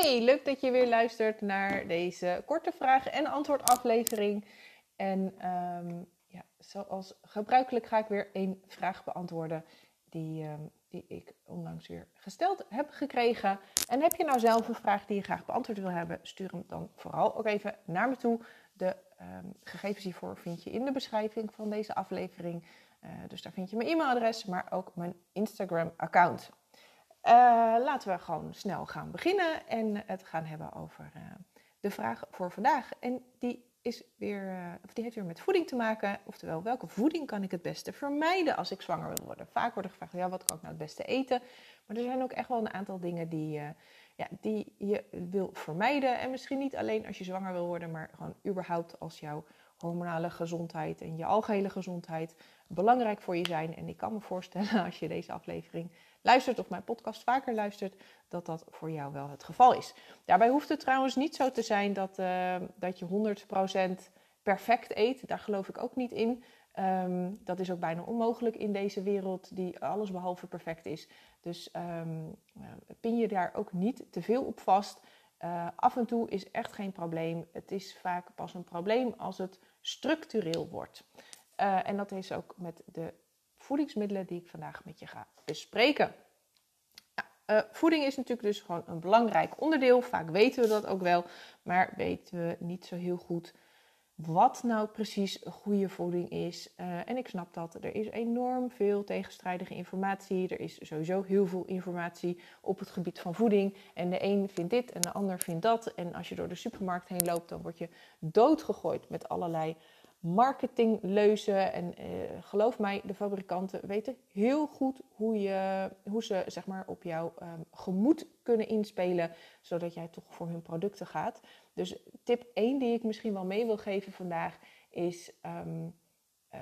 Hey, leuk dat je weer luistert naar deze korte vragen en antwoord aflevering. En ehm, ja, zoals gebruikelijk ga ik weer één vraag beantwoorden die, ehm, die ik onlangs weer gesteld heb gekregen. En heb je nou zelf een vraag die je graag beantwoord wil hebben, stuur hem dan vooral ook even naar me toe. De ehm, gegevens hiervoor vind je in de beschrijving van deze aflevering. Uh, dus daar vind je mijn e-mailadres, maar ook mijn Instagram-account. Uh, laten we gewoon snel gaan beginnen en het gaan hebben over uh, de vraag voor vandaag. En die, is weer, uh, of die heeft weer met voeding te maken. Oftewel, welke voeding kan ik het beste vermijden als ik zwanger wil worden? Vaak wordt er gevraagd, ja, wat kan ik nou het beste eten? Maar er zijn ook echt wel een aantal dingen die, ja, die je wil vermijden. En misschien niet alleen als je zwanger wil worden, maar gewoon überhaupt als jouw hormonale gezondheid en je algehele gezondheid belangrijk voor je zijn. En ik kan me voorstellen als je deze aflevering luistert of mijn podcast vaker luistert, dat dat voor jou wel het geval is. Daarbij hoeft het trouwens niet zo te zijn dat, uh, dat je 100% perfect eet. Daar geloof ik ook niet in. Um, dat is ook bijna onmogelijk in deze wereld die alles behalve perfect is. Dus um, pin je daar ook niet te veel op vast. Uh, af en toe is echt geen probleem. Het is vaak pas een probleem als het structureel wordt. Uh, en dat is ook met de voedingsmiddelen die ik vandaag met je ga bespreken. Uh, voeding is natuurlijk dus gewoon een belangrijk onderdeel. Vaak weten we dat ook wel, maar weten we niet zo heel goed wat nou precies goede voeding is. Uh, en ik snap dat. Er is enorm veel tegenstrijdige informatie. Er is sowieso heel veel informatie op het gebied van voeding. En de een vindt dit en de ander vindt dat. En als je door de supermarkt heen loopt, dan word je doodgegooid met allerlei marketingleuzen. En eh, geloof mij, de fabrikanten weten heel goed hoe, je, hoe ze zeg maar, op jouw um, gemoed kunnen inspelen, zodat jij toch voor hun producten gaat. Dus tip 1 die ik misschien wel mee wil geven vandaag is. Um, uh,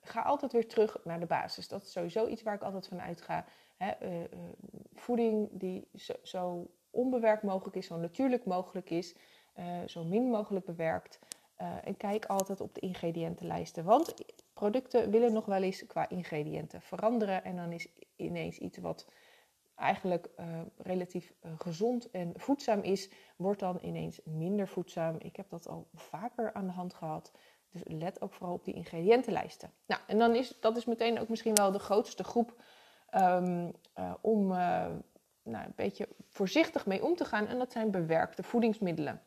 ga altijd weer terug naar de basis. Dat is sowieso iets waar ik altijd van uitga. Hè, uh, voeding die zo, zo, onbewerkt mogelijk is, zo natuurlijk mogelijk is, zo min mogelijk bewerkt. En kijk altijd op de ingrediëntenlijsten. Want producten willen nog wel eens qua ingrediënten veranderen. En dan is ineens iets wat eigenlijk uh, relatief uh, gezond en voedzaam is, wordt dan ineens minder voedzaam. Ik heb dat al vaker aan de hand gehad. Dus let ook vooral op die ingrediëntenlijsten. Nou, en dan is dat is meteen ook misschien wel de grootste groep um, om nou, een beetje voorzichtig mee om te gaan. En dat zijn bewerkte voedingsmiddelen.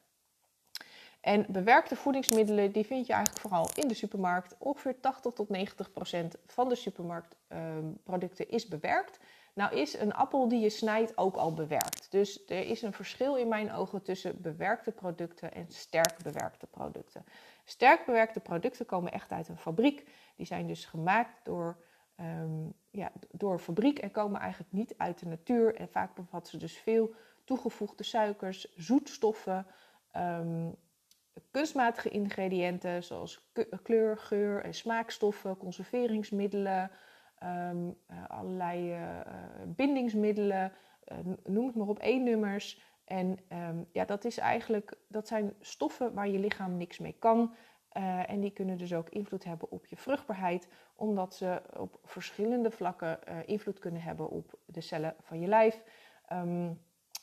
En bewerkte voedingsmiddelen die vind je eigenlijk vooral in de supermarkt. Ongeveer 80 tot 90 procent van de supermarktproducten uh, is bewerkt. Nou is een appel die je snijdt ook al bewerkt. Dus er is een verschil in mijn ogen tussen bewerkte producten en sterk bewerkte producten. Sterk bewerkte producten komen echt uit een fabriek. Die zijn dus gemaakt door, um, ja, door fabriek en komen eigenlijk niet uit de natuur. En vaak bevatten ze dus veel toegevoegde suikers, zoetstoffen. Um, kunstmatige ingrediënten zoals kleur, geur en smaakstoffen, conserveringsmiddelen, um, uh, allerlei uh, bindingsmiddelen, uh, noem het maar op, één-nummers. En um, ja, dat, is eigenlijk, dat zijn stoffen waar je lichaam niks mee kan. en die kunnen dus ook invloed hebben op je vruchtbaarheid, omdat ze op verschillende vlakken invloed kunnen hebben op de cellen van je lijf. Um,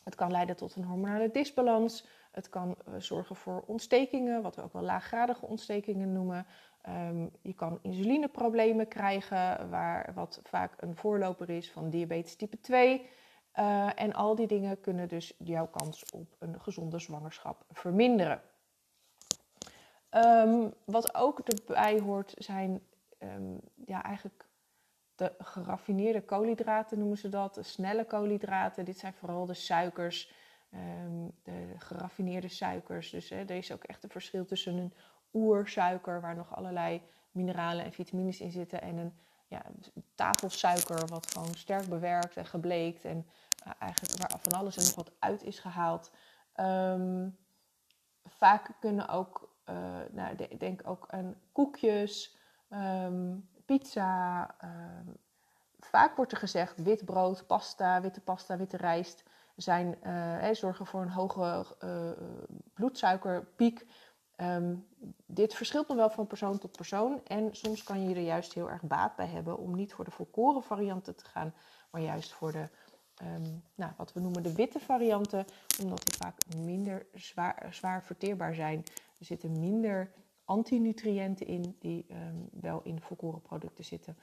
het kan leiden tot een hormonale disbalans. Het kan uh, zorgen voor ontstekingen, wat we ook wel laaggradige ontstekingen noemen. Um, je kan insulineproblemen krijgen, waar, wat vaak een voorloper is van diabetes type 2. Uh, en al die dingen kunnen dus jouw kans op een gezonde zwangerschap verminderen. Um, wat ook erbij hoort zijn um, ja, eigenlijk de geraffineerde koolhydraten noemen ze dat, de snelle koolhydraten. Dit zijn vooral de suikers um, de geraffineerde suikers. Dus hè, er is ook echt een verschil tussen een oersuiker, waar nog allerlei mineralen en vitamines in zitten, en een ja, tafelsuiker, wat gewoon sterk bewerkt en gebleekt en uh, eigenlijk waar van alles en nog wat uit is gehaald. Um, vaak kunnen ook, uh, nou, de, denk ook aan koekjes, um, pizza. vaak wordt er gezegd wit brood, pasta, witte pasta, witte rijst zijn, uh, zorgen voor een hoge uh, bloedsuikerpiek. Um, dit verschilt nog wel van persoon tot persoon. En soms kan je er juist heel erg baat bij hebben om niet voor de volkoren varianten te gaan, maar juist voor de ehm, nou, wat we noemen de witte varianten, omdat die vaak minder zwaar, zwaar verteerbaar zijn. Er zitten minder antinutriënten in die ehm, wel in volkoren producten zitten.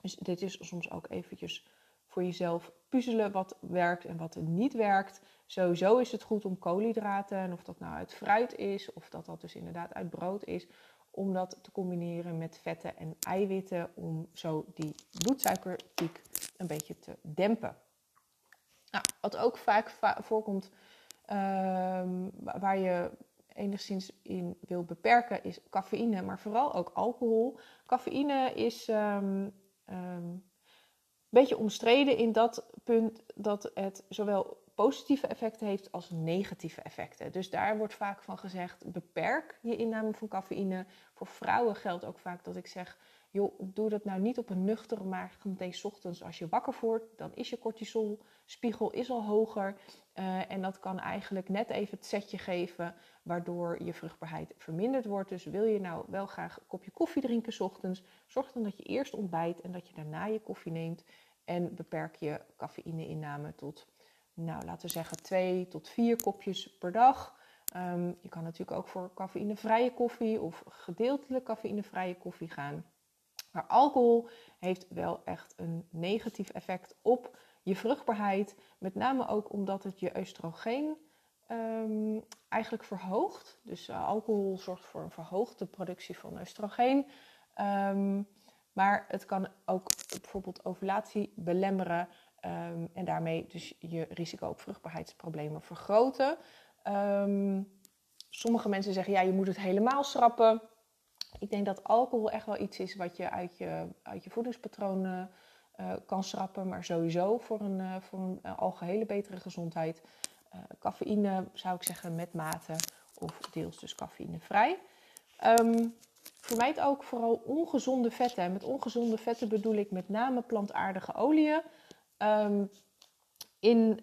Dus dit is soms ook eventjes voor jezelf puzzelen wat werkt en wat niet werkt. Sowieso is het goed om koolhydraten, en of dat nou uit fruit is, of dat dat dus inderdaad uit brood is, om dat te combineren met vetten en eiwitten, om zo die bloedsuikerpiek een beetje te dempen. Nou, wat ook vaak voorkomt, ehm, waar je enigszins in wil beperken, is cafeïne, maar vooral ook alcohol. Cafeïne is um, een beetje omstreden in dat punt dat het zowel positieve effecten heeft als negatieve effecten. Dus daar wordt vaak van gezegd: beperk je inname van cafeïne. Voor vrouwen geldt ook vaak dat ik zeg: joh, doe dat nou niet op een nuchtere maag s ochtends als je wakker wordt. Dan is je cortisolspiegel is al hoger. Uh, en dat kan eigenlijk net even het setje geven waardoor je vruchtbaarheid verminderd wordt. Dus wil je nou wel graag een kopje koffie drinken s ochtends, zorg dan dat je eerst ontbijt en dat je daarna je koffie neemt. En beperk je cafeïne-inname tot, nou, laten we zeggen, twee tot vier kopjes per dag. Um, je kan natuurlijk ook voor cafeïnevrije koffie of gedeeltelijk cafeïnevrije koffie gaan. Maar alcohol heeft wel echt een negatief effect op je vruchtbaarheid. Met name ook omdat het je oestrogeen um, eigenlijk verhoogt. Dus uh, alcohol zorgt voor een verhoogde productie van oestrogeen. Um, maar het kan ook bijvoorbeeld ovulatie belemmeren um, en daarmee dus je risico op vruchtbaarheidsproblemen vergroten. sommige mensen zeggen ja, je moet het helemaal schrappen. Ik denk dat alcohol echt wel iets is wat je uit je, uit je voedingspatroon uh, kan schrappen, maar sowieso voor een, uh, voor een algehele betere gezondheid. cafeïne zou ik zeggen met mate of deels dus cafeïnevrij. Um, vermijd ook vooral ongezonde vetten. En met ongezonde vetten bedoel ik met name plantaardige oliën um, in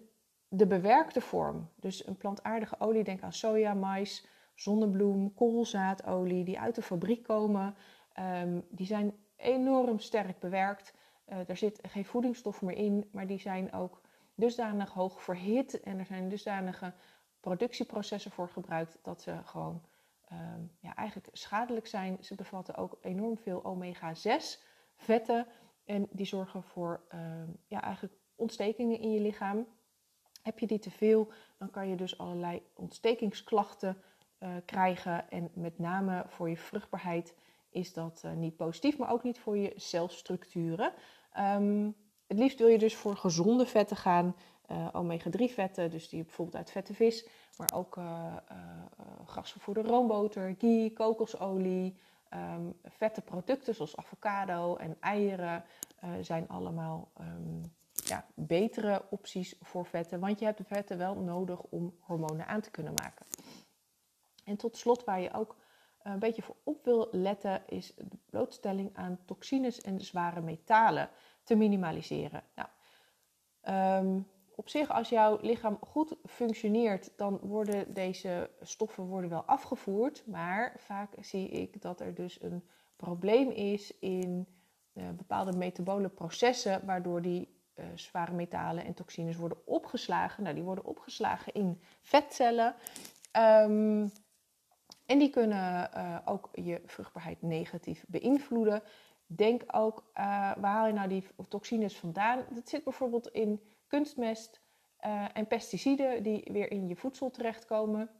de bewerkte vorm. Dus een plantaardige olie, denk aan soja, mais, zonnebloem, koolzaadolie, die uit de fabriek komen. Um, die zijn enorm sterk bewerkt. Er zit geen voedingsstof meer in, maar die zijn ook dusdanig hoog verhit en er zijn dusdanige productieprocessen voor gebruikt dat ze gewoon um, ja, eigenlijk schadelijk zijn. Ze bevatten ook enorm veel omega-6 vetten en die zorgen voor um, ja, eigenlijk ontstekingen in je lichaam. Heb je die te veel, dan kan je dus allerlei ontstekingsklachten uh, krijgen. En met name voor je vruchtbaarheid is dat uh, niet positief, maar ook niet voor je celstructuren. Um, het liefst wil je dus voor gezonde vetten gaan, uh, omega-3 vetten, dus die bijvoorbeeld uit vette vis, maar ook grasvervoerde roomboter, ghee, kokosolie, um, vette producten zoals avocado en eieren zijn allemaal um, ja, betere opties voor vetten, want je hebt vetten wel nodig om hormonen aan te kunnen maken. En tot slot, waar je ook een beetje voor op wil letten, is de blootstelling aan toxines en zware metalen te minimaliseren. Nou, um, op zich, als jouw lichaam goed functioneert, dan worden deze stoffen worden wel afgevoerd. Maar vaak zie ik dat er dus een probleem is in uh, bepaalde metabole processen, waardoor die uh, zware metalen en toxines worden opgeslagen. Nou, die worden opgeslagen in vetcellen. Um, en die kunnen uh, ook je vruchtbaarheid negatief beïnvloeden. Denk ook, waar haal je nou die toxines vandaan? Dat zit bijvoorbeeld in kunstmest uh, en pesticiden die weer in je voedsel terechtkomen.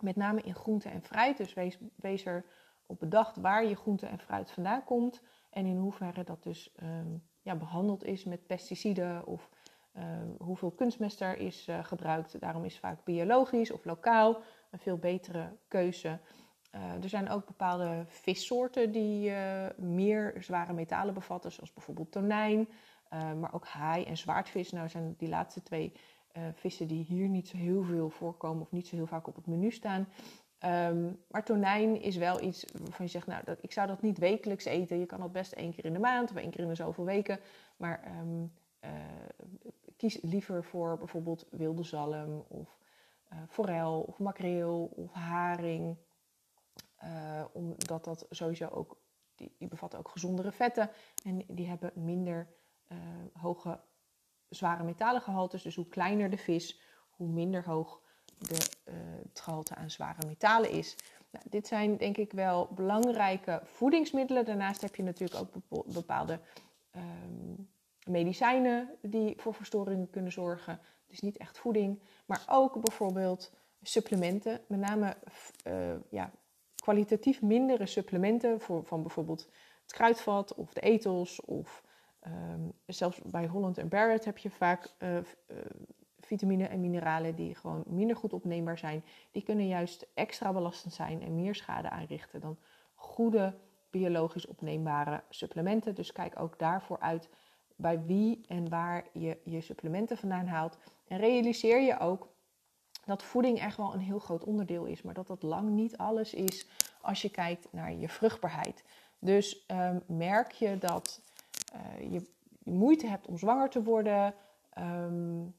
Met name in groente en fruit. Dus wees, wees er op bedacht waar je groente en fruit vandaan komt. En in hoeverre dat dus um, ja, behandeld is met pesticiden of uh, hoeveel kunstmest er is uh, gebruikt. Daarom is vaak biologisch of lokaal een veel betere keuze. Uh, er zijn ook bepaalde vissoorten die meer zware metalen bevatten, zoals bijvoorbeeld tonijn. Uh, maar ook haai en zwaardvis. Nou zijn die laatste twee uh, vissen die hier niet zo heel veel voorkomen of niet zo heel vaak op het menu staan. Um, maar tonijn is wel iets waarvan je zegt, nou, dat, ik zou dat niet wekelijks eten. Je kan dat best één keer in de maand of één keer in de zoveel weken. Maar um, uh, kies liever voor bijvoorbeeld wilde zalm of forel of makreel of haring. omdat dat sowieso ook, die, die bevatten ook gezondere vetten en die hebben minder hoge zware metalengehaltes. Dus hoe kleiner de vis, hoe minder hoog de, uh, het gehalte aan zware metalen is. Nou, dit zijn denk ik wel belangrijke voedingsmiddelen. Daarnaast heb je natuurlijk ook bepaalde um, medicijnen die voor verstoringen kunnen zorgen. Is niet echt voeding, maar ook bijvoorbeeld supplementen. Met name uh, ja, kwalitatief mindere supplementen voor, van bijvoorbeeld het kruidvat of de etels. Of um, zelfs bij Holland en Barrett heb je vaak uh, vitamine en mineralen die gewoon minder goed opneembaar zijn. Die kunnen juist extra belastend zijn en meer schade aanrichten dan goede biologisch opneembare supplementen. Dus kijk ook daarvoor uit bij wie en waar je je supplementen vandaan haalt. En realiseer je ook dat voeding echt wel een heel groot onderdeel is, maar dat dat lang niet alles is als je kijkt naar je vruchtbaarheid. Dus um, merk je dat uh, je moeite hebt om zwanger te worden, um,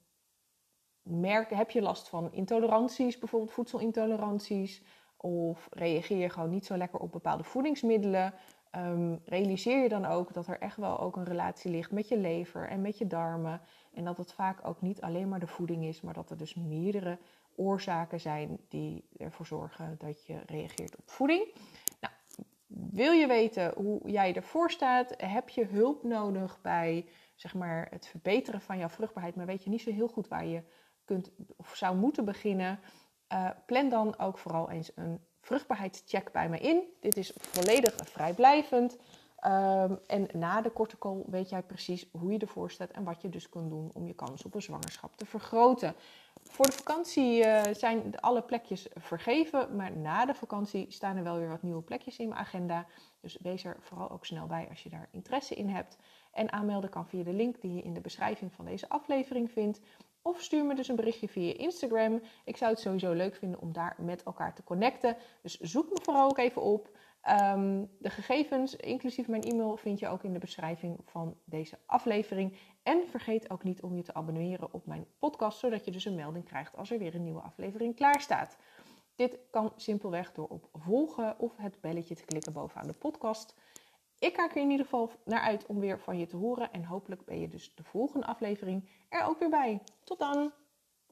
merk, heb je last van intoleranties, bijvoorbeeld voedselintoleranties, of reageer je gewoon niet zo lekker op bepaalde voedingsmiddelen, um, realiseer je dan ook dat er echt wel ook een relatie ligt met je lever en met je darmen. En dat het vaak ook niet alleen maar de voeding is, maar dat er dus meerdere oorzaken zijn die ervoor zorgen dat je reageert op voeding. Wil je weten hoe jij ervoor staat? Heb je hulp nodig bij zeg maar, het verbeteren van jouw vruchtbaarheid, maar weet je niet zo heel goed waar je kunt of zou moeten beginnen? Uh, plan dan ook vooral eens een vruchtbaarheidscheck bij me in. Dit is volledig vrijblijvend. Um, en na de korte call weet jij precies hoe je ervoor staat en wat je dus kunt doen om je kans op een zwangerschap te vergroten. Voor de vakantie uh, zijn alle plekjes vergeven, maar na de vakantie staan er wel weer wat nieuwe plekjes in mijn agenda. Dus wees er vooral ook snel bij als je daar interesse in hebt. En aanmelden kan via de link die je in de beschrijving van deze aflevering vindt. Of stuur me dus een berichtje via Instagram. Ik zou het sowieso leuk vinden om daar met elkaar te connecten. Dus zoek me vooral ook even op. Um, de gegevens, inclusief mijn e-mail, vind je ook in de beschrijving van deze aflevering. En vergeet ook niet om je te abonneren op mijn podcast, zodat je dus een melding krijgt als er weer een nieuwe aflevering klaar staat. Dit kan simpelweg door op volgen of het belletje te klikken bovenaan de podcast. Ik kijk er in ieder geval naar uit om weer van je te horen. En hopelijk ben je dus de volgende aflevering er ook weer bij. Tot dan!